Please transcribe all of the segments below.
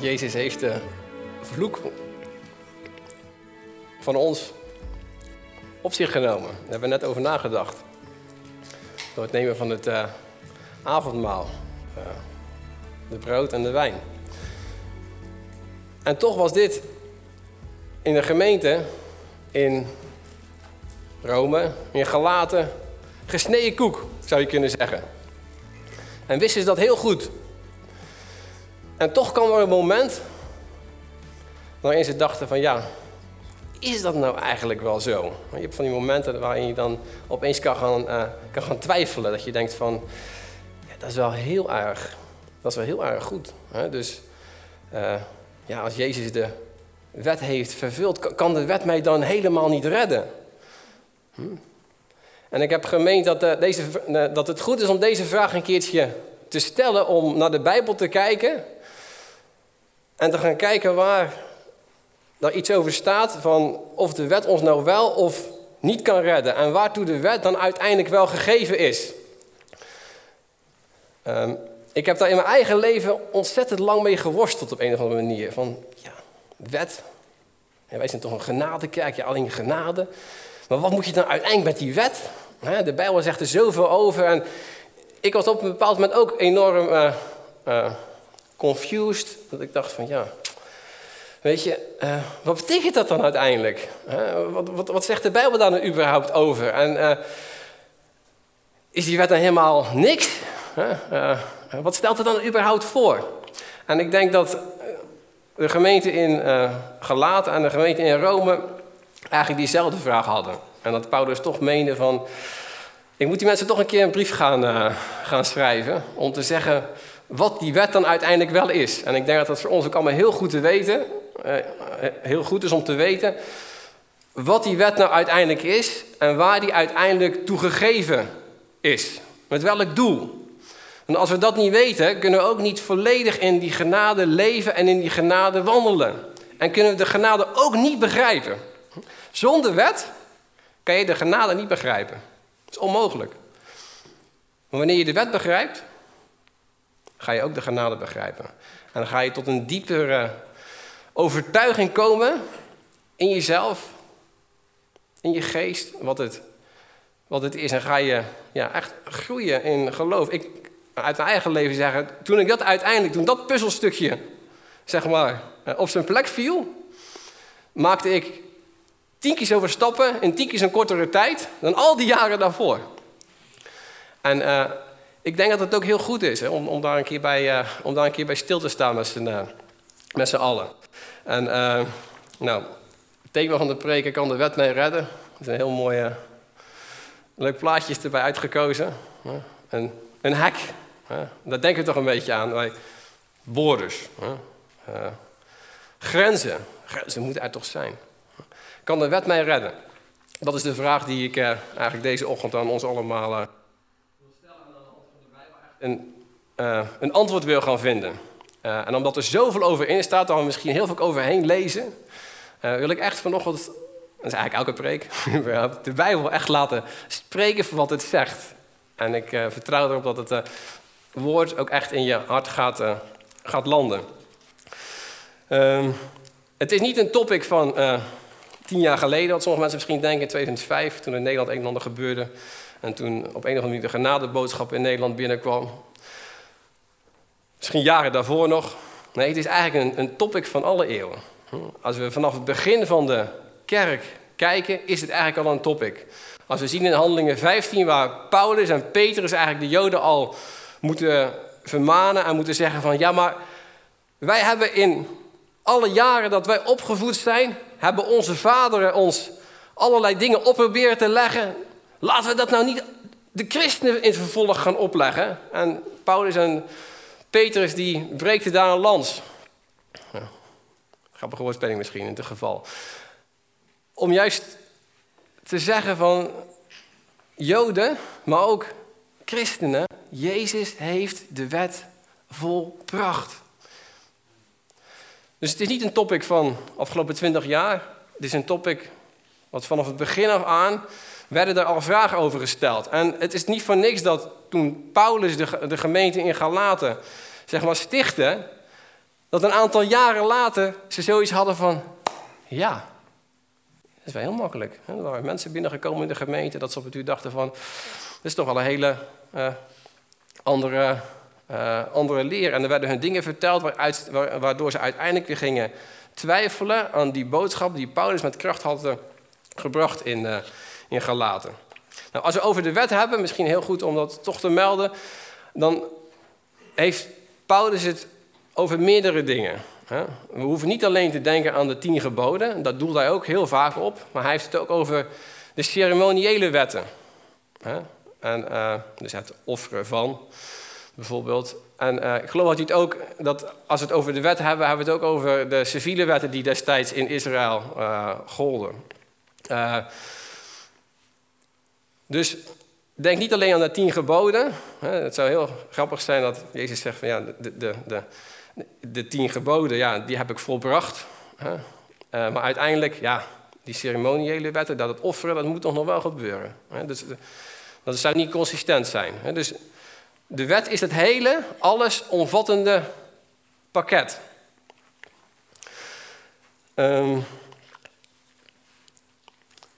Jezus heeft de vloek van ons op zich genomen. Daar hebben we net over nagedacht. Door het nemen van het uh, avondmaal. Uh, de brood en de wijn. En toch was dit in de gemeente in Rome, in Galaten, gesneden koek, zou je kunnen zeggen. En wisten ze dat heel goed. En toch kwam er een moment waarin ze dachten van ja, is dat nou eigenlijk wel zo? Je hebt van die momenten waarin je dan opeens kan gaan, uh, kan gaan twijfelen. Dat je denkt van, ja, dat is wel heel erg, dat is wel heel erg goed. Hè? Dus uh, ja, als Jezus de wet heeft vervuld, kan de wet mij dan helemaal niet redden? Hm? En ik heb gemeend dat, uh, deze, dat het goed is om deze vraag een keertje te stellen, om naar de Bijbel te kijken en te gaan kijken waar daar iets over staat van of de wet ons nou wel of niet kan redden. En waartoe de wet dan uiteindelijk wel gegeven is. Um, ik heb daar in mijn eigen leven ontzettend lang mee geworsteld op een of andere manier. Van, ja, wet. Ja, wij zijn toch een genadekerk, ja, alleen genade. Maar wat moet je dan uiteindelijk met die wet? De Bijbel zegt er zoveel over. En ik was op een bepaald moment ook enorm uh, uh, confused. Dat ik dacht van, ja, weet je, uh, wat betekent dat dan uiteindelijk? Wat, wat, wat, zegt de Bijbel daar nou überhaupt over? En is die wet dan helemaal niks? wat stelt het dan überhaupt voor? En ik denk dat de gemeente in Galaten en de gemeente in Rome eigenlijk diezelfde vraag hadden. En dat Paulus toch meende van, ik moet die mensen toch een keer een brief gaan, uh, gaan schrijven om te zeggen wat die wet dan uiteindelijk wel is. En ik denk dat dat voor ons ook allemaal heel goed te weten, uh, heel goed is om te weten wat die wet nou uiteindelijk is en waar die uiteindelijk toegegeven is. Met welk doel? Want als we dat niet weten, kunnen we ook niet volledig in die genade leven en in die genade wandelen. En kunnen we de genade ook niet begrijpen. Zonder wet kan je de genade niet begrijpen. Dat is onmogelijk. Maar wanneer je de wet begrijpt, ga je ook de genade begrijpen. En dan ga je tot een diepere overtuiging komen in jezelf, in je geest, wat het, wat het is. En ga je ja, echt groeien in geloof. Ik, uit mijn eigen leven zeggen, toen ik dat uiteindelijk, toen dat puzzelstukje, zeg maar, op zijn plek viel, maakte ik tien keer zoveel stappen in tien keer zo'n kortere tijd dan al die jaren daarvoor. En uh, ik denk dat het ook heel goed is hè, om, om, daar een keer bij, uh, om daar een keer bij stil te staan met z'n, uh, met allen. En nou, het thema van de preken kan de wet mee redden. Zijn heel mooie, leuk plaatjes erbij uitgekozen. Een, een hek, daar denken we toch een beetje aan. Wij borders, grenzen. Grenzen moeten er toch zijn. Kan de wet mij redden? Dat is de vraag die ik eh, eigenlijk deze ochtend aan ons allemaal wil stellen. En aan de hand van de Bijbel een, antwoord wil gaan vinden. en omdat er zoveel over in staat, daar we misschien heel veel overheen lezen, wil ik echt vanochtend, dat is eigenlijk elke preek, de Bijbel echt laten spreken voor wat het zegt. En ik vertrouw erop dat het woord ook echt in je hart gaat, gaat landen. Ehm, het is niet een topic van tien jaar geleden, wat sommige mensen misschien denken, in 2005, toen in Nederland een en ander gebeurde. En toen op een of andere manier de genadeboodschap in Nederland binnenkwam. Misschien jaren daarvoor nog. Nee, het is eigenlijk een, een topic van alle eeuwen. Als we vanaf het begin van de kerk kijken, is het eigenlijk al een topic. Als we zien in Handelingen 15, waar Paulus en Petrus eigenlijk de Joden al moeten vermanen en moeten zeggen van ja, maar wij hebben in alle jaren dat wij opgevoed zijn, hebben onze vaderen ons allerlei dingen op proberen te leggen. Laten we dat nou niet de christenen in het vervolg gaan opleggen. En Paulus en Petrus die breekten daar een lans. Grappige woordspeling misschien in dit geval. Om juist te zeggen van Joden, maar ook christenen, Jezus heeft de wet volbracht. Dus het is niet een topic van afgelopen twintig jaar. Het is een topic wat vanaf het begin af aan werden er al vragen over gesteld. En het is niet voor niks dat toen Paulus de, de gemeente in Galaten zeg maar, stichtte, dat een aantal jaren later ze zoiets hadden van, ja, dat is wel heel makkelijk. Er waren mensen binnengekomen in de gemeente dat ze op het uur dachten van, dat is toch wel een hele uh, andere, uh, andere leer. En er werden hun dingen verteld waardoor ze uiteindelijk weer gingen twijfelen aan die boodschap die Paulus met kracht had eh, gebracht in, uh, in Galaten. Nou, als we over de wet hebben, misschien heel goed om dat toch te melden, dan heeft Paulus het over meerdere dingen. We hoeven niet alleen te denken aan de tien geboden, dat doelt hij ook heel vaak op, maar hij heeft het ook over de ceremoniële wetten. En, dus het offeren van, bijvoorbeeld. En uh, ik geloof dat het ook, dat als we het over de wet hebben, hebben we het ook over de civiele wetten die destijds in Israël uh, golden. dus denk niet alleen aan de tien geboden. Het zou heel grappig zijn dat Jezus zegt van ja, de, de, de, de tien geboden, ja, die heb ik volbracht. Maar uiteindelijk, ja, die ceremoniële wetten, dat het offeren, dat moet toch nog wel gebeuren. Dus dat zou niet consistent zijn. Dus de wet is het hele, alles omvattende pakket. Um,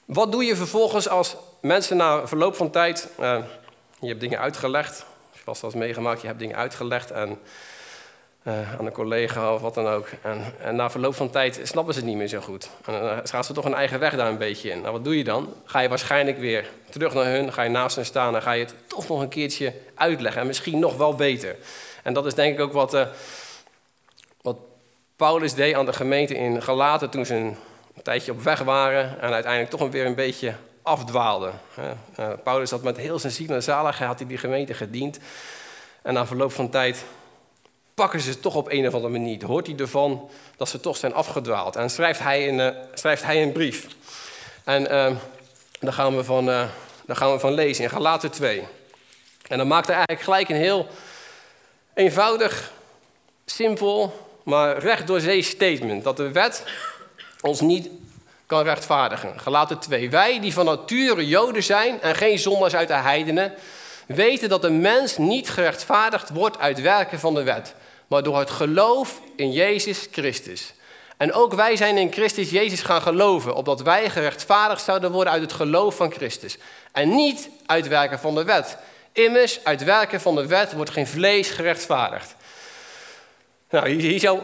wat doe je vervolgens als mensen na verloop van tijd, uh, je hebt dingen uitgelegd, vast eens meegemaakt, je hebt dingen uitgelegd en uh, aan een collega of wat dan ook. En, en, na verloop van tijd snappen ze het niet meer zo goed. En dan uh, gaan ze toch een eigen weg daar een beetje in. Nou, wat doe je dan? Ga je waarschijnlijk weer terug naar hun, ga je naast hen staan en ga je het toch nog een keertje uitleggen. En misschien nog wel beter. En dat is denk ik ook wat, uh, wat Paulus deed aan de gemeente in Galaten toen ze een, een tijdje op weg waren en uiteindelijk toch weer een beetje afdwaalden. Paulus had met heel zijn ziel en zaligheid had hij die gemeente gediend. En na verloop van tijd pakken ze toch op een of andere manier. Hoort hij ervan dat ze toch zijn afgedwaald. En schrijft hij een, uh, schrijft hij een brief. En uh, daar, gaan we van, daar gaan we van lezen in Galaten 2. En dan maakt hij eigenlijk gelijk een heel eenvoudig, simpel, maar recht door zee statement. Dat de wet ons niet kan rechtvaardigen. Galaten 2. Wij die van nature Joden zijn en geen zondaars uit de heidenen, weten dat de mens niet gerechtvaardigd wordt uit werken van de wet maar door het geloof in Jezus Christus. En ook wij zijn in Christus Jezus gaan geloven, opdat wij gerechtvaardigd zouden worden uit het geloof van Christus. En niet uit werken van de wet. Immers, uit werken van de wet wordt geen vlees gerechtvaardigd. Nou, hier, zou,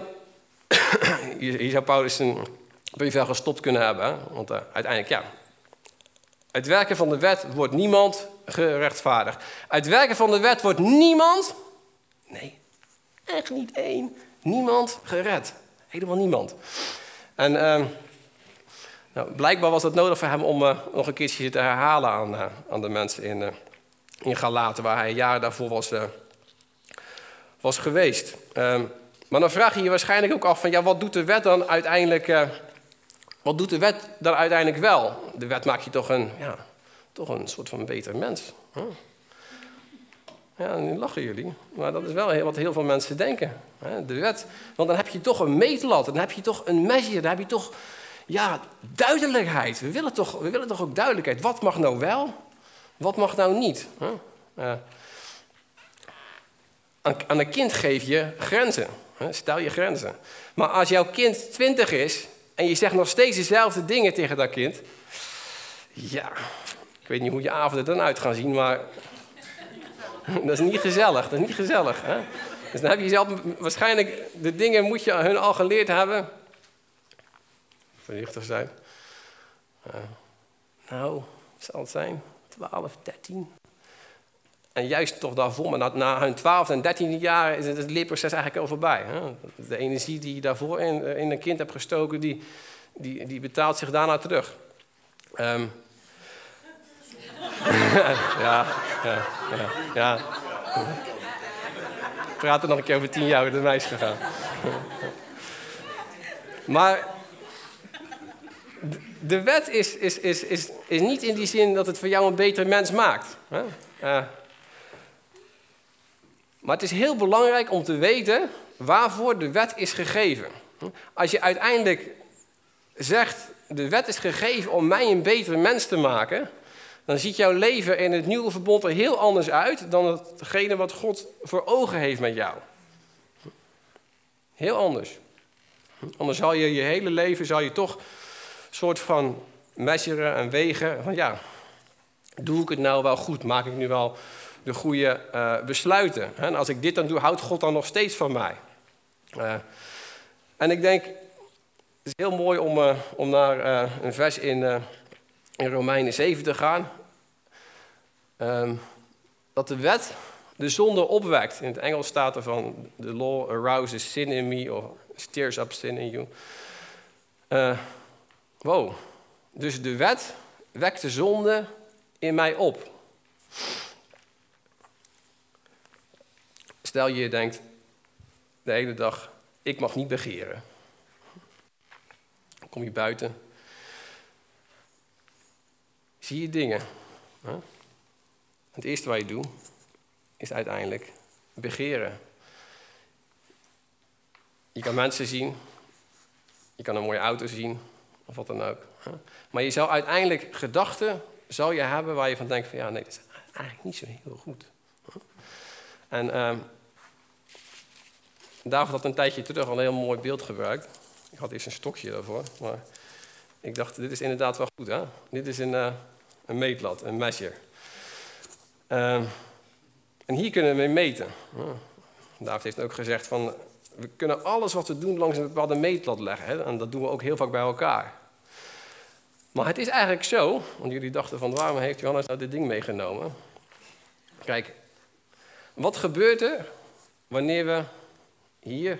hier, zou Paulus een brief wel gestopt kunnen hebben. Want uh, uiteindelijk, ja. Uit werken van de wet wordt niemand gerechtvaardigd. Uit werken van de wet wordt niemand, nee, Echt niet één. Niemand gered. Helemaal niemand. En uh, nou, blijkbaar was het nodig voor hem om uh, nog een keertje te herhalen aan, uh, aan de mensen in, uh, in Galaten, waar hij jaren daarvoor was, was geweest. Ehm, maar dan vraag je je waarschijnlijk ook af van, ja, wat doet de wet dan uiteindelijk, wat doet de wet dan uiteindelijk wel? De wet maakt je toch een, ja, toch een soort van beter mens. Huh? Ja, nu lachen jullie. Maar dat is wel wat heel veel mensen denken. De wet. Want dan heb je toch een meetlat. Dan heb je toch een measure. Dan heb je toch ja, duidelijkheid. We willen, toch, we willen toch ook duidelijkheid. Wat mag nou wel? Wat mag nou niet? Aan een kind geef je grenzen. Stel je grenzen. Maar als jouw kind 20 is en je zegt nog steeds dezelfde dingen tegen dat kind. Ja, ik weet niet hoe je avonden dan uit gaan zien, maar dat is niet gezellig, dat is niet gezellig. Hè? Dus dan heb je zelf waarschijnlijk, de dingen moet je hun al geleerd hebben. Voorzichtig zijn. Uh, nou, zal het zijn? 12, 13. En juist toch daarvoor, maar na, hun 12 en 13 jaar is het, leerproces eigenlijk al voorbij. Hè? De energie die je daarvoor in, eh, in een kind hebt gestoken, die, die, die betaalt zich daarna terug. Um, ja, ja, ja, ja. Praat er nog een keer over tien jaar de meisje gegaan. maar de wet is, is, is, is, is niet in die zin dat het voor jou een beter mens maakt. Maar het is heel belangrijk om te weten waarvoor de wet is gegeven. Als je uiteindelijk zegt, de wet is gegeven om mij een beter mens te maken, dan ziet jouw leven in het nieuwe verbond er heel anders uit dan hetgene wat God voor ogen heeft met jou. Heel anders. Anders zal je je hele leven zal je toch soort van measuren en wegen van ja, doe ik het nou wel goed? Maak ik nu wel de goede uh, besluiten? En als ik dit dan doe, houdt God dan nog steeds van mij? Uh, en ik denk, het is heel mooi om, uh, om naar een vers in in Romeinen 7 te gaan. Um, dat de wet de zonde opwekt. In het Engels staat er van: The law arouses sin in me, of stirs up sin in you. Uh, wow. Dus de wet wekt de zonde in mij op. Stel je denkt de hele dag: ik mag niet begeren. Dan kom je buiten zie je dingen. Het eerste wat je doet, is uiteindelijk begeren. Je kan mensen zien, je kan een mooie auto zien, of wat dan ook. Maar je zou uiteindelijk gedachten zou je hebben waar je van denkt van ja, nee, dat is eigenlijk niet zo heel goed. En uh, David had een tijdje terug al een heel mooi beeld gebruikt. Ik had eerst een stokje daarvoor, maar ik dacht, dit is inderdaad wel goed. Hè? Dit is een, uh, een meetlat, een measure. Uh, en hier kunnen we meten. Oh. David heeft ook gezegd van, we kunnen alles wat we doen langs een bepaalde meetlat leggen. Hè? En dat doen we ook heel vaak bij elkaar. Maar het is eigenlijk zo, want jullie dachten van waarom heeft Johannes nou dit ding meegenomen? Kijk, wat gebeurt er wanneer we hier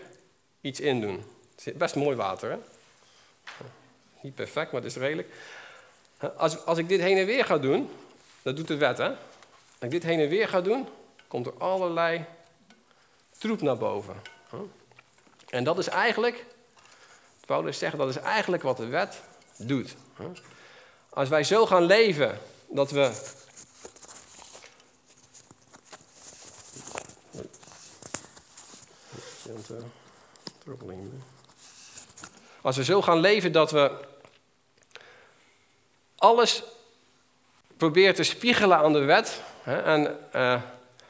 iets in doen? Het is best mooi water, hè? Niet perfect, maar het is redelijk. Als, als ik dit heen en weer ga doen, dat doet de wet, hè? Als ik dit heen en weer ga doen, komt er allerlei troep naar boven. En dat is eigenlijk, Paulus zegt, dat is eigenlijk wat de wet doet. Als wij zo gaan leven dat we. Als we zo gaan leven dat we alles probeert te spiegelen aan de wet. Hè, en uh,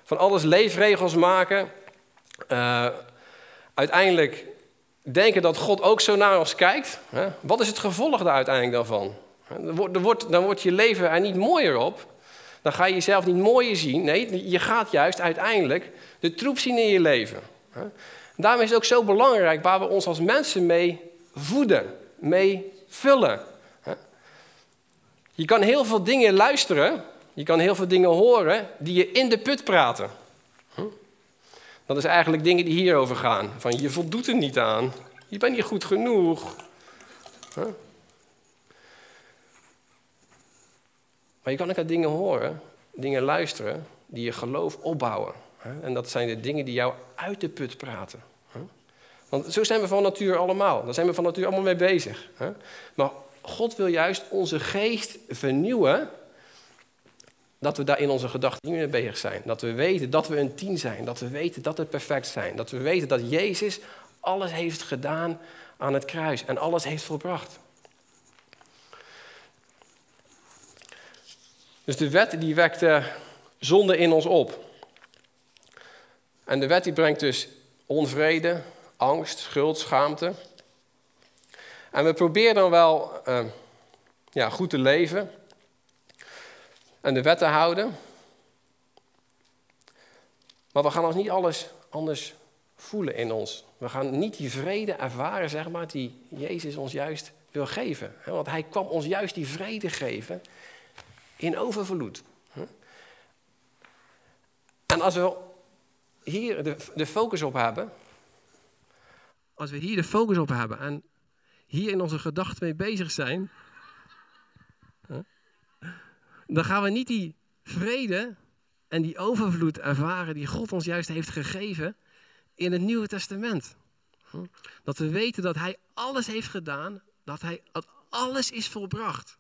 van alles leefregels maken. Uh, uiteindelijk denken dat God ook zo naar ons kijkt. Hè. Wat is het gevolg daar uiteindelijk daarvan? Dan wordt, dan wordt je leven er niet mooier op. Dan ga je jezelf niet mooier zien. Nee, je gaat juist uiteindelijk de troep zien in je leven. Daarom is het ook zo belangrijk waar we ons als mensen mee voeden, mee vullen. Je kan heel veel dingen luisteren, je kan heel veel dingen horen die je in de put praten. Hm? Dat is eigenlijk dingen die hierover gaan. Van je voldoet er niet aan, je bent niet goed genoeg. Maar je kan ook dingen horen, dingen luisteren die je geloof opbouwen. En dat zijn de dingen die jou uit de put praten. Want zo zijn we van natuur allemaal. Daar zijn we van natuur allemaal mee bezig. Maar God wil juist onze geest vernieuwen. Dat we daar in onze gedachten niet mee bezig zijn. Dat we weten dat we een tien zijn. Dat we weten dat we perfect zijn. Dat we weten dat Jezus alles heeft gedaan aan het kruis. En alles heeft volbracht. Dus de wet die wekt zonde in ons op. En de wet die brengt dus onvrede, angst, schuld, schaamte. En we proberen dan wel uh, ja, goed te leven en de wet te houden. Maar we gaan ons niet alles anders voelen in ons. We gaan niet die vrede ervaren, zeg maar, die Jezus ons juist wil geven. Want hij kwam ons juist die vrede geven in overvloed. En als we hier de, de focus op hebben, als we hier de focus op hebben en hier in onze gedachten mee bezig zijn, dan gaan we niet die vrede en die overvloed ervaren die God ons juist heeft gegeven in het Nieuwe Testament. Dat we weten dat Hij alles heeft gedaan, dat, hij, dat alles is volbracht.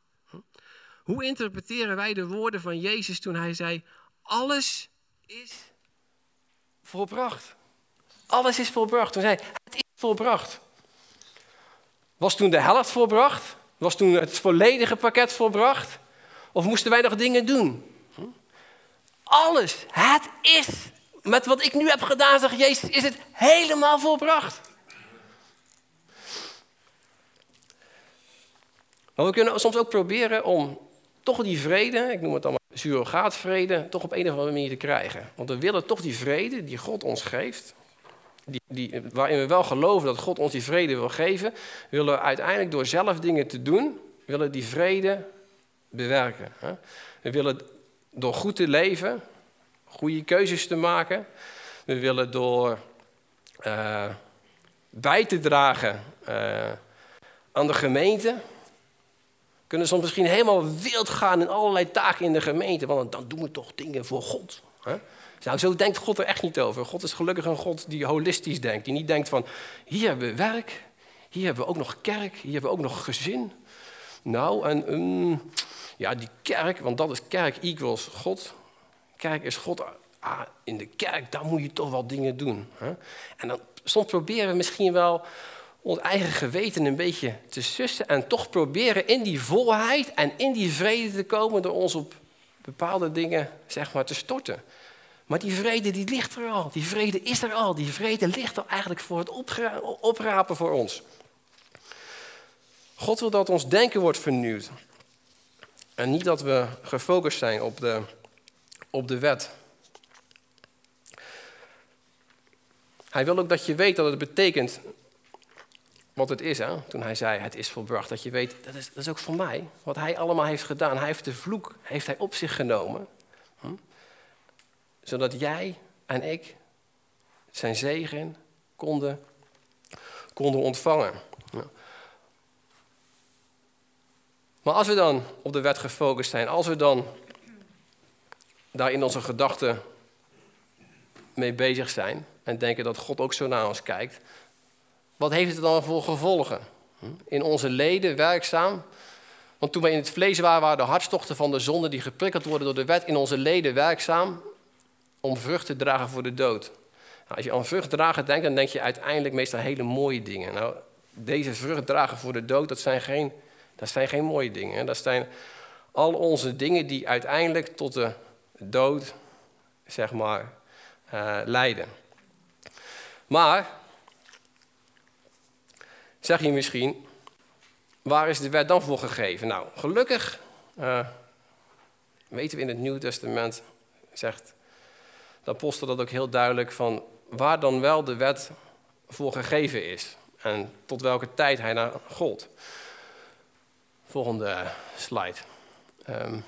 Hoe interpreteren wij de woorden van Jezus toen Hij zei, alles is volbracht. Alles is volbracht. Toen zei het is volbracht. Was toen de helft volbracht? Was toen het volledige pakket volbracht? Of moesten wij nog dingen doen? Alles, het is. Met wat ik nu heb gedaan, zegt Jezus, is het helemaal volbracht. Maar we kunnen soms ook proberen om toch die vrede, ik noem het allemaal surrogaatvrede, toch op een of andere manier te krijgen. Want we willen toch die vrede die God ons geeft, die, die, waarin we wel geloven dat God ons die vrede wil geven, willen we uiteindelijk door zelf dingen te doen, willen die vrede bewerken. We willen door goed te leven, goede keuzes te maken. We willen door uh, bij te dragen uh, aan de gemeente. Kunnen soms misschien helemaal wild gaan in allerlei taken in de gemeente, want dan doen we toch dingen voor God. Hè? Nou, zo denkt God er echt niet over. God is gelukkig een God die holistisch denkt. Die niet denkt van, hier hebben we werk, hier hebben we ook nog kerk, hier hebben we ook nog gezin. Nou, en um, ja, die kerk, want dat is kerk equals God. Kerk is God. Ah, in de kerk, daar moet je toch wel dingen doen. Hè? En dan, soms proberen we misschien wel ons eigen geweten een beetje te sussen en toch proberen in die volheid en in die vrede te komen door ons op bepaalde dingen zeg maar, te storten. Maar die vrede die ligt er al, die vrede is er al, die vrede ligt er eigenlijk voor het oprapen voor ons. God wil dat ons denken wordt vernieuwd. En niet dat we gefocust zijn op de, op de wet. Hij wil ook dat je weet dat het betekent wat het is. Hè? Toen hij zei, het is volbracht. Dat je weet, dat is, dat is ook voor mij. Wat hij allemaal heeft gedaan. Hij heeft de vloek heeft hij op zich genomen. Hm? Zodat jij en ik zijn zegen konden, konden ontvangen. Maar als we dan op de wet gefocust zijn, als we dan daar in onze gedachten mee bezig zijn en denken dat God ook zo naar ons kijkt, wat heeft het dan voor gevolgen? In onze leden werkzaam. Want toen wij in het vlees waren, waren de hartstochten van de zonde die geprikkeld worden door de wet in onze leden werkzaam om vrucht te dragen voor de dood. Nou, als je aan vrucht dragen denkt, dan denk je uiteindelijk meestal hele mooie dingen. Nou, deze vrucht dragen voor de dood, dat zijn geen, dat zijn geen mooie dingen. Dat zijn al onze dingen die uiteindelijk tot de dood, zeg maar, uh, leiden. Maar zeg je misschien, waar is de wet dan voor gegeven? Nou, gelukkig uh, weten we in het Nieuwe Testament, zegt de apostel dat ook heel duidelijk, van waar dan wel de wet voor gegeven is. En tot welke tijd hij naar gold. Volgende slide. Um,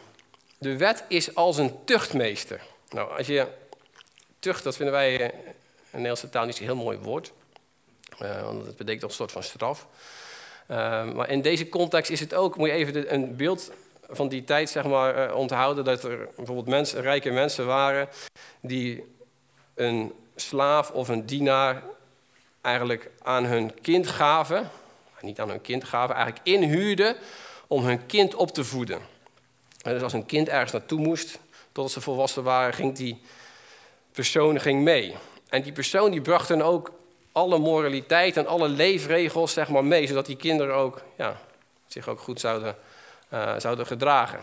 de wet is als een tuchtmeester. Nou, als je tucht, dat vinden wij in Nederlandse taal niet zo'n heel mooi woord. Uh, want het betekent een soort van straf. Uh, maar in deze context is het ook, moet je even een beeld van die tijd zeg maar, uh, onthouden, dat er bijvoorbeeld mensen, rijke mensen waren die een slaaf of een dienaar eigenlijk aan hun kind gaven, niet aan hun kind gaven, eigenlijk inhuurden om hun kind op te voeden. En dus als een kind ergens naartoe moest, totdat ze volwassen waren, ging die persoon ging mee. En die persoon die bracht dan ook alle moraliteit en alle leefregels zeg maar, mee, zodat die kinderen ook, ja, zich ook goed zouden, uh, zouden gedragen.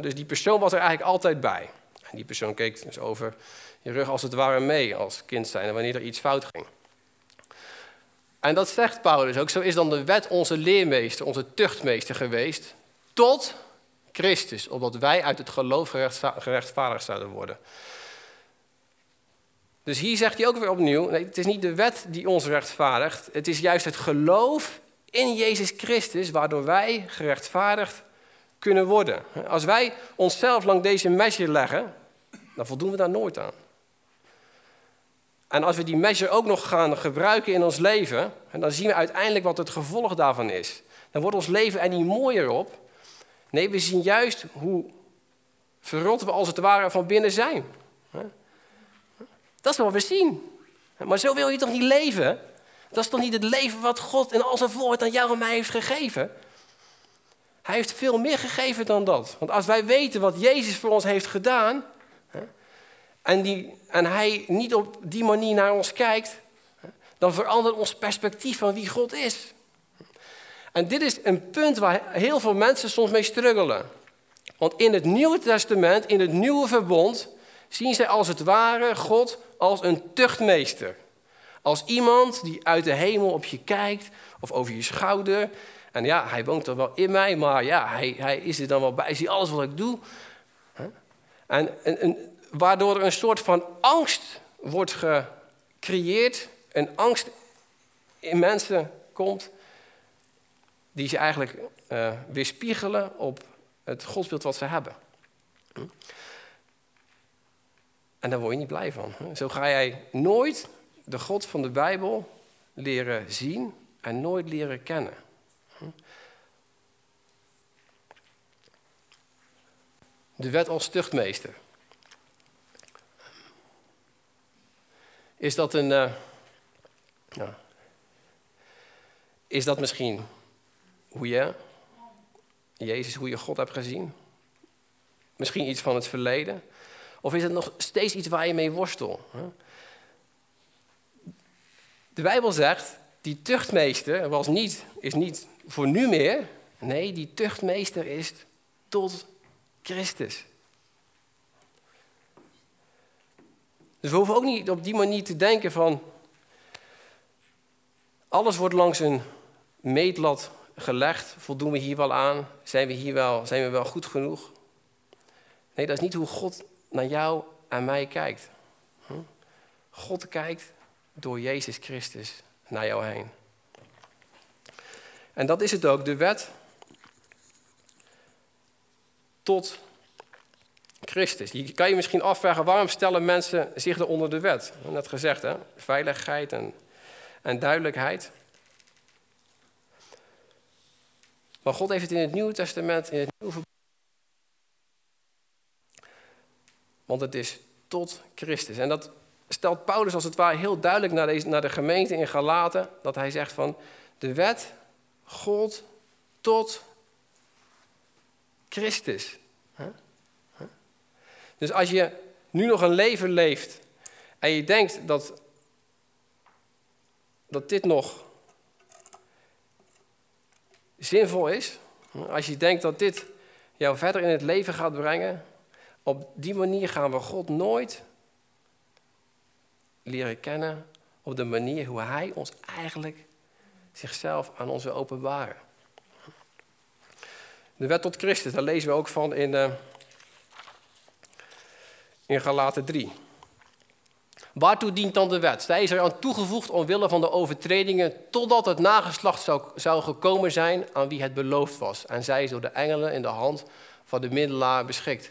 dus die persoon was er eigenlijk altijd bij. En die persoon keek dus over je rug als het ware mee als kind zijn wanneer er iets fout ging. En dat zegt Paulus ook. Zo is dan de wet onze leermeester, onze tuchtmeester geweest. Tot Christus, opdat wij uit het geloof gerechtvaardigd zouden worden. Dus hier zegt hij ook weer opnieuw: nee, het is niet de wet die ons rechtvaardigt. Het is juist het geloof in Jezus Christus, waardoor wij gerechtvaardigd kunnen worden. Als wij onszelf lang deze measure leggen, dan voldoen we daar nooit aan. En als we die measure ook nog gaan gebruiken in ons leven, dan zien we uiteindelijk wat het gevolg daarvan is. Dan wordt ons leven er niet mooier op. Nee, we zien juist hoe verrot we als het ware van binnen zijn. Dat is wat we zien. Maar zo wil je toch niet leven? Dat is toch niet het leven wat God in al zijn volheid aan jou en mij heeft gegeven? Hij heeft veel meer gegeven dan dat. Want als wij weten wat Jezus voor ons heeft gedaan, en, die, en hij niet op die manier naar ons kijkt, dan verandert ons perspectief van wie God is. En dit is een punt waar heel veel mensen soms mee struggelen. Want in het Nieuwe Testament, in het Nieuwe Verbond, zien zij als het ware God als een tuchtmeester. Als iemand die uit de hemel op je kijkt of over je schouder. En ja, hij woont er wel in mij, maar ja, hij, hij is er dan wel bij. Hij ziet alles wat ik doe. En, en, en waardoor er een soort van angst wordt gecreëerd. Een angst in mensen komt die ze eigenlijk uh, weerspiegelen op het godsbeeld wat ze hebben. En daar word je niet blij van. Zo ga jij nooit de God van de Bijbel leren zien en nooit leren kennen. De wet als tuchtmeester. Is dat een. Ja. Is dat misschien hoe je, Jezus, hoe je God hebt gezien? Misschien iets van het verleden? Of is het nog steeds iets waar je mee worstelt? De Bijbel zegt, die tuchtmeester was niet, is niet voor nu meer. Nee, die tuchtmeester is tot Christus. Dus we hoeven ook niet op die manier te denken van... alles wordt langs een meetlat gelegd. Voldoen we hier wel aan? Zijn we hier wel, zijn we wel goed genoeg? Nee, dat is niet hoe God naar jou en mij kijkt. Hm? God kijkt door Jezus Christus naar jou heen. En dat is het ook, de wet tot Christus. Je kan je misschien afvragen, waarom stellen mensen zich er onder de wet? Net gezegd, hè? veiligheid en, en duidelijkheid. Maar God heeft het in het Nieuwe Testament, in het Nieuwe Want het is tot Christus. En dat stelt Paulus als het ware heel duidelijk naar, deze, naar de gemeente in Galaten. Dat hij zegt van de wet God tot Christus. Dus als je nu nog een leven leeft en je denkt dat, dat dit nog zinvol is, als je denkt dat dit jou verder in het leven gaat brengen, op die manier gaan we God nooit leren kennen op de manier hoe Hij ons eigenlijk zichzelf aan ons wil openbaren. De wet tot Christus, daar lezen we ook van in, uh, in Galaten 3. Waartoe dient dan de wet? Zij is er aan toegevoegd omwille van de overtredingen, totdat het nageslacht zou, zou gekomen zijn aan wie het beloofd was. En zij is door de engelen in de hand van de middelaar beschikt.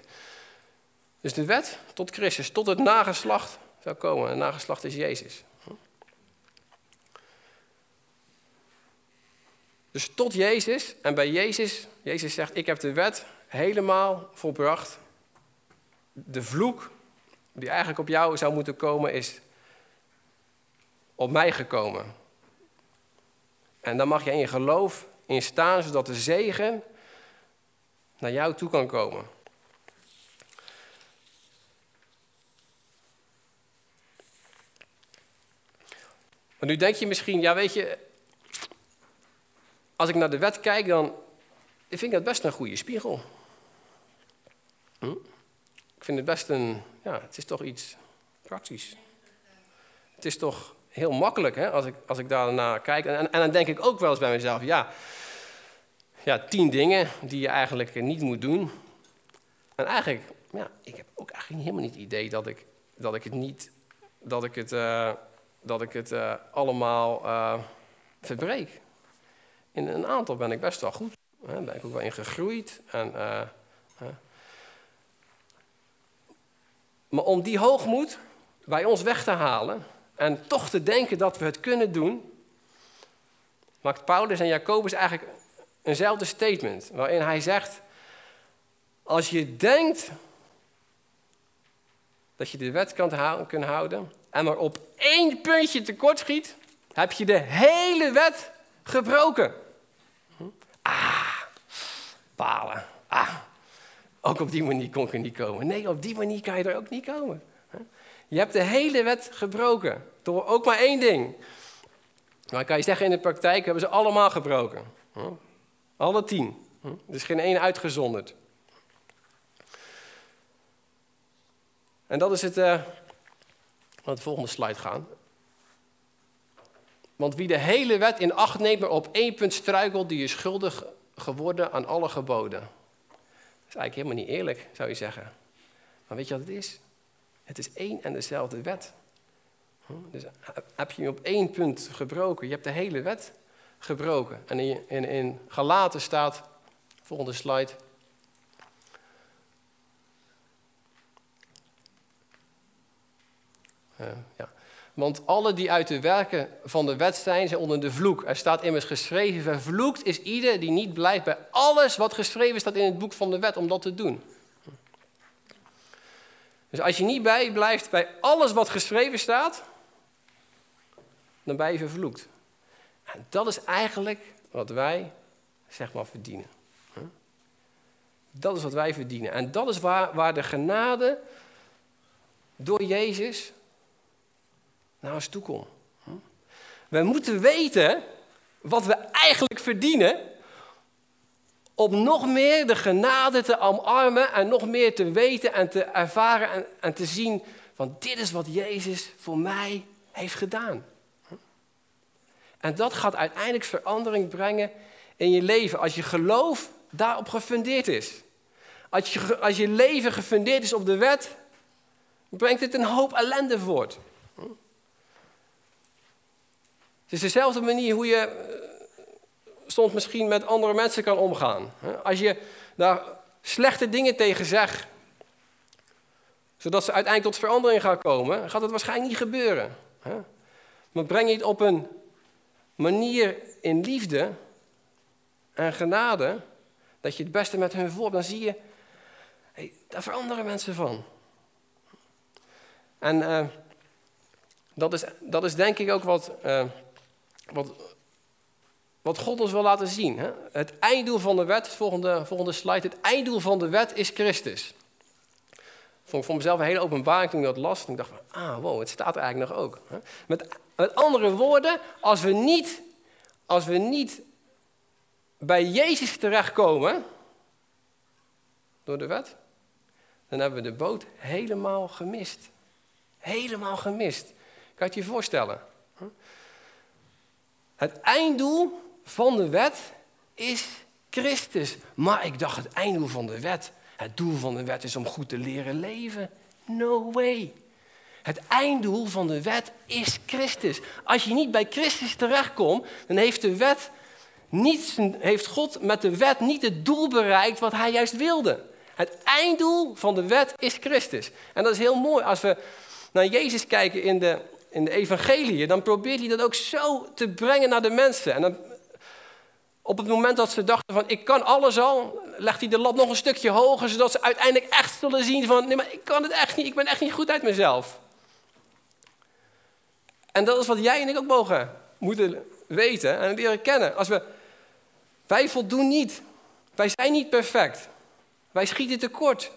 Dus de wet tot Christus, tot het nageslacht zou komen. En nageslacht is Jezus. Dus tot Jezus. En bij Jezus, Jezus zegt, ik heb de wet helemaal volbracht. De vloek die eigenlijk op jou zou moeten komen, is op mij gekomen. En dan mag je in je geloof in staan, zodat de zegen naar jou toe kan komen. Maar nu denk je misschien, ja weet je, als ik naar de wet kijk, dan vind ik dat best een goede spiegel. Hm? Ik vind het best een, ja, het is toch iets praktisch. Het is toch heel makkelijk hè, als, ik, als ik daarna kijk. En, en dan denk ik ook wel eens bij mezelf, ja, ja, tien dingen die je eigenlijk niet moet doen. En eigenlijk, ja, ik heb ook eigenlijk helemaal niet het idee dat ik, dat ik het niet, dat ik het... Uh, dat ik het uh, allemaal uh, verbreek. In een aantal ben ik best wel goed. Daar ben ik ook wel in gegroeid. En, uh, maar om die hoogmoed bij ons weg te halen en toch te denken dat we het kunnen doen, maakt Paulus en Jacobus eigenlijk eenzelfde statement. Waarin hij zegt, als je denkt dat je de wet kan houden, en maar op één puntje tekort schiet, heb je de hele wet gebroken. Ah, ook op die manier kon ik er niet komen. Nee, op die manier kan je er ook niet komen. Je hebt de hele wet gebroken. Door ook maar één ding. Maar kan je zeggen, in de praktijk hebben ze allemaal gebroken. Alle tien. Er is geen één uitgezonderd. En dat is het. Uh, de volgende slide gaan. Want wie de hele wet in acht neemt, maar op één punt struikelt, die is schuldig geworden aan alle geboden. Dat is eigenlijk helemaal niet eerlijk, zou je zeggen. Maar weet je wat het is? Het is één en dezelfde wet. Hm? Dus heb je hem op één punt gebroken, je hebt de hele wet gebroken. En in, in, in Galaten staat, volgende slide. Uh, ja. Want alle die uit de werken van de wet zijn, zijn onder de vloek. Er staat immers geschreven, vervloekt is ieder die niet blijft bij alles wat geschreven staat in het boek van de wet om dat te doen. Dus als je niet bij blijft bij alles wat geschreven staat, dan ben je vervloekt. En dat is eigenlijk wat wij, zeg maar, verdienen. Dat is wat wij verdienen. En dat is waar, waar de genade door Jezus naar ons toe komt. We moeten weten wat we eigenlijk verdienen om nog meer de genade te omarmen en nog meer te weten en te ervaren en, en te zien van dit is wat Jezus voor mij heeft gedaan. En dat gaat uiteindelijk verandering brengen in je leven als je geloof daarop gefundeerd is. Als je, als je leven gefundeerd is op de wet, brengt het een hoop ellende voort. Het is dezelfde manier hoe je eh, soms misschien met andere mensen kan omgaan. Als je daar slechte dingen tegen zegt, zodat ze uiteindelijk tot verandering gaan komen, gaat het waarschijnlijk niet gebeuren. Maar breng je het op een manier in liefde en genade, dat je het beste met hun voor, dan zie je, hey, daar veranderen mensen van. En uh, dat, is, dat is denk ik ook wat, uh, wat, wat God ons wil laten zien. Hè? Het einddoel van de wet, volgende, volgende slide, het einddoel van de wet is Christus. Vond ik voor mezelf een hele openbaring toen ik dat las. Ik dacht van, ah wow, het staat er eigenlijk nog ook. Hè? Met, andere woorden, als we niet, als we niet bij Jezus terechtkomen door de wet, dan hebben we de boot helemaal gemist. Helemaal gemist. Kan je het je voorstellen? Het einddoel van de wet is Christus. Maar ik dacht, het einddoel van de wet, het doel van de wet is om goed te leren leven. No way. Het einddoel van de wet is Christus. Als je niet bij Christus terechtkomt, dan heeft de wet niet, heeft God met de wet niet het doel bereikt wat hij juist wilde. Het einddoel van de wet is Christus. En dat is heel mooi als we naar Jezus kijken in de, in de evangelie, dan probeert hij dat ook zo te brengen naar de mensen. En dan, op het moment dat ze dachten van ik kan alles al, legt hij de lat nog een stukje hoger, zodat ze uiteindelijk echt zullen zien van nee maar ik kan het echt niet, ik ben echt niet goed uit mezelf. En dat is wat jij en ik ook mogen moeten weten en leren kennen. Als we, wij voldoen niet. Wij zijn niet perfect. Wij schieten tekort.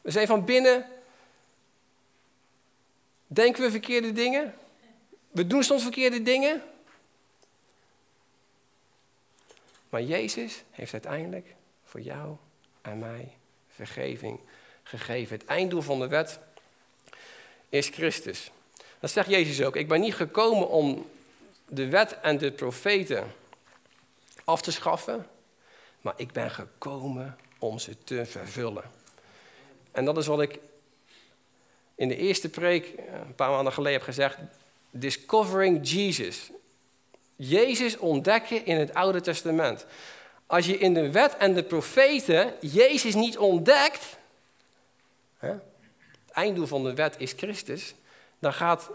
We zijn van binnen. Denken we verkeerde dingen? We doen soms verkeerde dingen. Maar Jezus heeft uiteindelijk voor jou en mij vergeving gegeven. Het einddoel van de wet is Christus. Dat zegt Jezus ook. Ik ben niet gekomen om de wet en de profeten af te schaffen, maar ik ben gekomen om ze te vervullen. En dat is wat ik in de eerste preek eh, een paar maanden geleden heb gezegd. Discovering Jesus. Jezus ontdekken in het Oude Testament. Als je in de wet en de profeten Jezus niet ontdekt, hè, het einddoel van de wet is Christus, dan gaat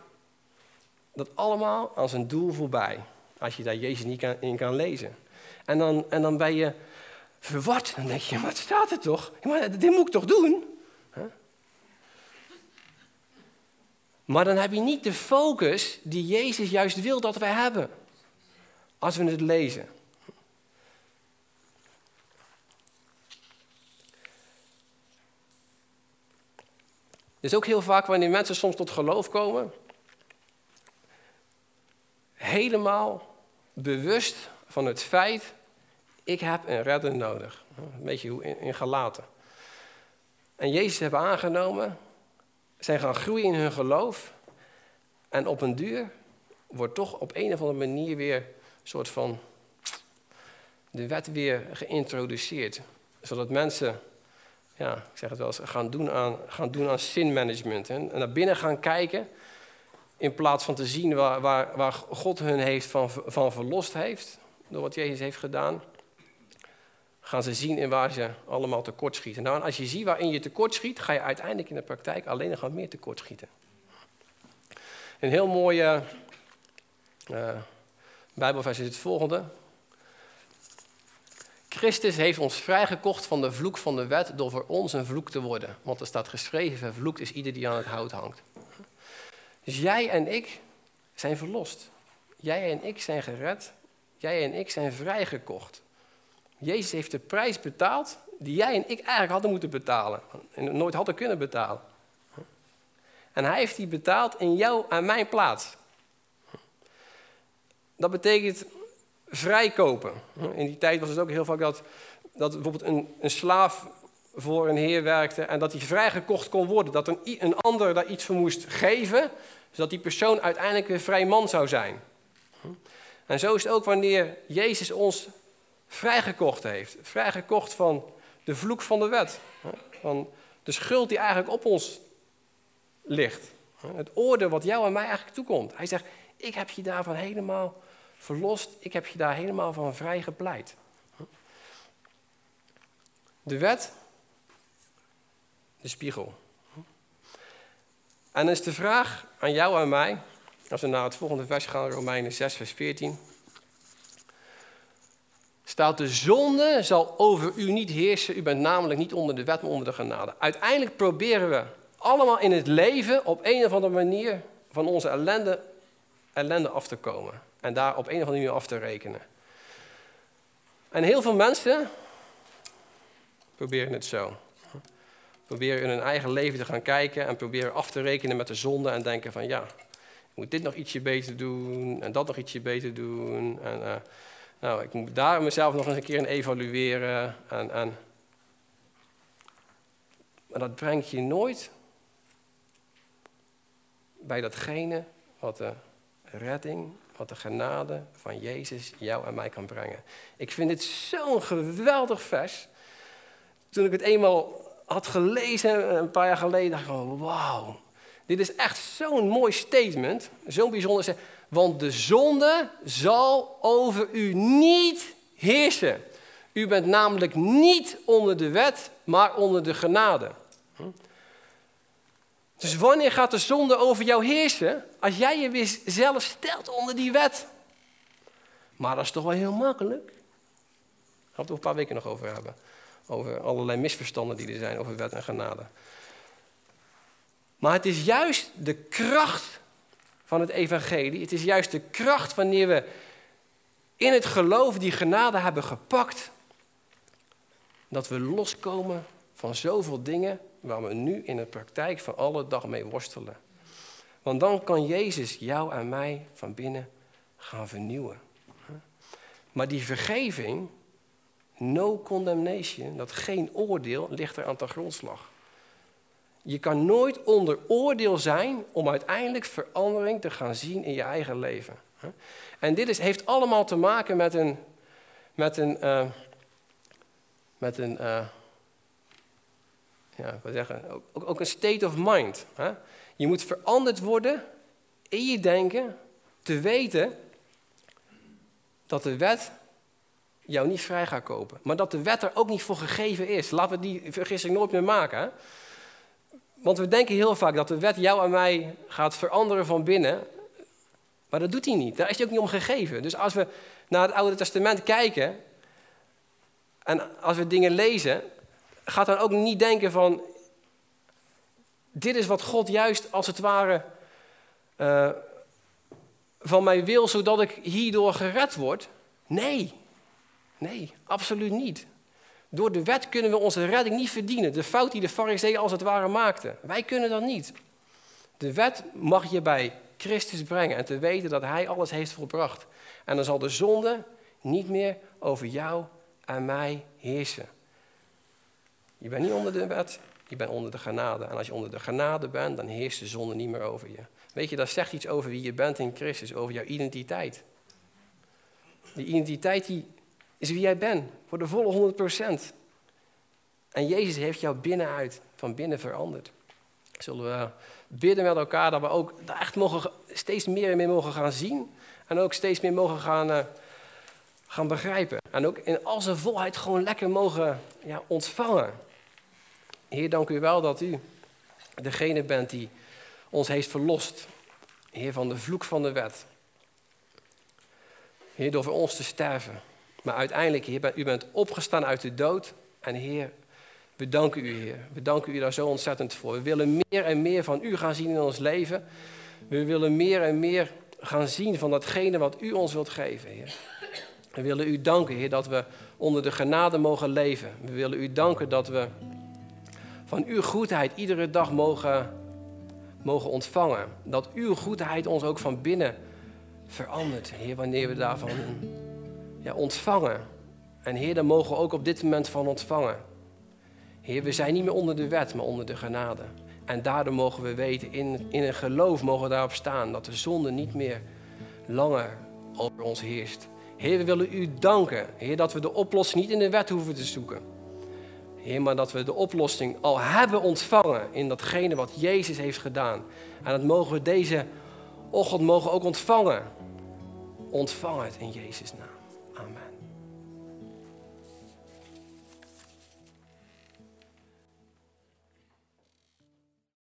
dat allemaal als een doel voorbij. Als je daar Jezus niet in kan lezen. En dan, en dan ben je verward. Dan denk je, het staat er toch? Dit moet ik toch doen? Maar dan heb je niet de focus die Jezus juist wil dat wij hebben. Als we het lezen. Is ook heel vaak wanneer mensen soms tot geloof komen, helemaal bewust van het feit, ik heb een redder nodig. Een beetje in, in Galaten. En Jezus hebben aangenomen zijn gaan groeien in hun geloof. En op een duur wordt toch op een of andere manier weer een soort van de wet weer geïntroduceerd. Zodat mensen, ja, ik zeg het wel eens, gaan doen aan, gaan doen aan sinmanagement. En naar binnen gaan kijken. In plaats van te zien waar, waar, waar God hun heeft van, van verlost heeft. Door wat Jezus heeft gedaan. Gaan ze zien in waar ze allemaal tekortschieten. Nou, en als je ziet waarin je tekortschiet, ga je uiteindelijk in de praktijk alleen nog meer tekortschieten. Een heel mooie uh, Bijbelvers is het volgende. Christus heeft ons vrijgekocht van de vloek van de wet door voor ons een vloek te worden. Want er staat geschreven, vervloekt is ieder die aan het hout hangt. Dus jij en ik zijn verlost. Jij en ik zijn gered. Jij en ik zijn vrijgekocht. Jezus heeft de prijs betaald die jij en ik eigenlijk hadden moeten betalen. En nooit hadden kunnen betalen. En hij heeft die betaald in jou en mijn plaats. Dat betekent vrijkopen. In die tijd was het ook heel vaak dat, dat bijvoorbeeld een, een slaaf voor een heer werkte en dat hij vrijgekocht kon worden. Dat een, een ander daar iets voor moest geven, zodat die persoon uiteindelijk een vrij man zou zijn. En zo is het ook wanneer Jezus ons vrijgekocht heeft. Vrijgekocht van de vloek van de wet. Van de schuld die eigenlijk op ons ligt. Het oordeel wat jou en mij eigenlijk toekomt. Hij zegt, ik heb je daarvan helemaal verlost. Ik heb je daar helemaal van vrij gepleit. De wet, de spiegel. En dan is de vraag aan jou en mij, als we naar het volgende vers gaan, Romeinen 6, vers 14. Staat de zonde zal over u niet heersen. U bent namelijk niet onder de wet, maar onder de genade. Uiteindelijk proberen we allemaal in het leven op een of andere manier van onze ellende, ellende af te komen. En daar op een of andere manier af te rekenen. En heel veel mensen proberen het zo. Proberen in hun eigen leven te gaan kijken en proberen af te rekenen met de zonde en denken van ja, ik moet dit nog ietsje beter doen en dat nog ietsje beter doen. En uh, nou, ik moet daar mezelf nog eens een keer in evalueren. En, maar dat brengt je nooit bij datgene wat de redding wat de genade van Jezus jou en mij kan brengen. Ik vind dit zo'n geweldig vers. Toen ik het eenmaal had gelezen een paar jaar geleden, dacht ik, oh, wauw. Dit is echt zo'n mooi statement, zo'n bijzonder. Want de zonde zal over u niet heersen. U bent namelijk niet onder de wet, maar onder de genade. Dus wanneer gaat de zonde over jou heersen? Als jij je weer zelf stelt onder die wet. Maar dat is toch wel heel makkelijk. Daar gaan we het een paar weken nog over hebben. Over allerlei misverstanden die er zijn over wet en genade. Maar het is juist de kracht van het evangelie. Het is juist de kracht wanneer we in het geloof die genade hebben gepakt. Dat we loskomen van zoveel dingen waar we nu in de praktijk van alle dag mee worstelen. Want dan kan Jezus jou en mij van binnen gaan vernieuwen. Maar die vergeving, no condemnation, dat geen oordeel, ligt er aan de grondslag. Je kan nooit onder oordeel zijn om uiteindelijk verandering te gaan zien in je eigen leven. En dit is, heeft allemaal te maken met een, met een, uh, met een uh, ja, zeggen, ook, ook, een state of mind. Hè? Je moet veranderd worden in je denken, te weten dat de wet jou niet vrij gaat kopen. Maar dat de wet er ook niet voor gegeven is. Laten we die vergissing nooit meer maken. Hè? Want we denken heel vaak dat de wet jou en mij gaat veranderen van binnen. Maar dat doet hij niet. Daar is hij ook niet om gegeven. Dus als we naar het Oude Testament kijken. En als we dingen lezen, gaat dan ook niet denken van, dit is wat God juist als het ware uh, van mij wil, zodat ik hierdoor gered word. Nee, nee, absoluut niet. Door de wet kunnen we onze redding niet verdienen. De fout die de fariseeën als het ware maakten. Wij kunnen dat niet. De wet mag je bij Christus brengen en te weten dat Hij alles heeft volbracht. En dan zal de zonde niet meer over jou en mij heersen. Je bent niet onder de wet, Je bent onder de genade. En als je onder de genade bent, dan heerst de zonde niet meer over je. Weet je, dat zegt iets over wie je bent in Christus, over jouw identiteit. Die identiteit die is wie jij bent, voor de volle 100%. En Jezus heeft jou binnenuit, van binnen veranderd. Zullen we bidden met elkaar dat we ook echt mogen, steeds meer en meer mogen gaan zien. En ook steeds meer mogen gaan, uh, gaan begrijpen. En ook in al zijn volheid gewoon lekker mogen ja, ontvangen. Heer, dank u wel dat u degene bent die ons heeft verlost. Heer, van de vloek van de wet. Heer, door voor ons te sterven. Maar uiteindelijk, Heer, u bent opgestaan uit de dood. En Heer, we danken u, Heer. We danken u daar zo ontzettend voor. We willen meer en meer van u gaan zien in ons leven. We willen meer en meer gaan zien van datgene wat u ons wilt geven, Heer. We willen u danken, Heer, dat we onder de genade mogen leven. We willen u danken dat we van uw goedheid iedere dag mogen, mogen ontvangen. Dat uw goedheid ons ook van binnen verandert, Heer, wanneer we daarvan ja, ontvangen. En Heer, daar mogen we ook op dit moment van ontvangen. Heer, we zijn niet meer onder de wet, maar onder de genade. En daardoor mogen we weten, in, in een geloof mogen we daarop staan, dat de zonde niet meer langer over ons heerst. Heer, we willen u danken, Heer, dat we de oplossing niet in de wet hoeven te zoeken. Heer, maar dat we de oplossing al hebben ontvangen in datgene wat Jezus heeft gedaan. En dat mogen we deze ochtend mogen ook ontvangen. Ontvang het in Jezus' naam.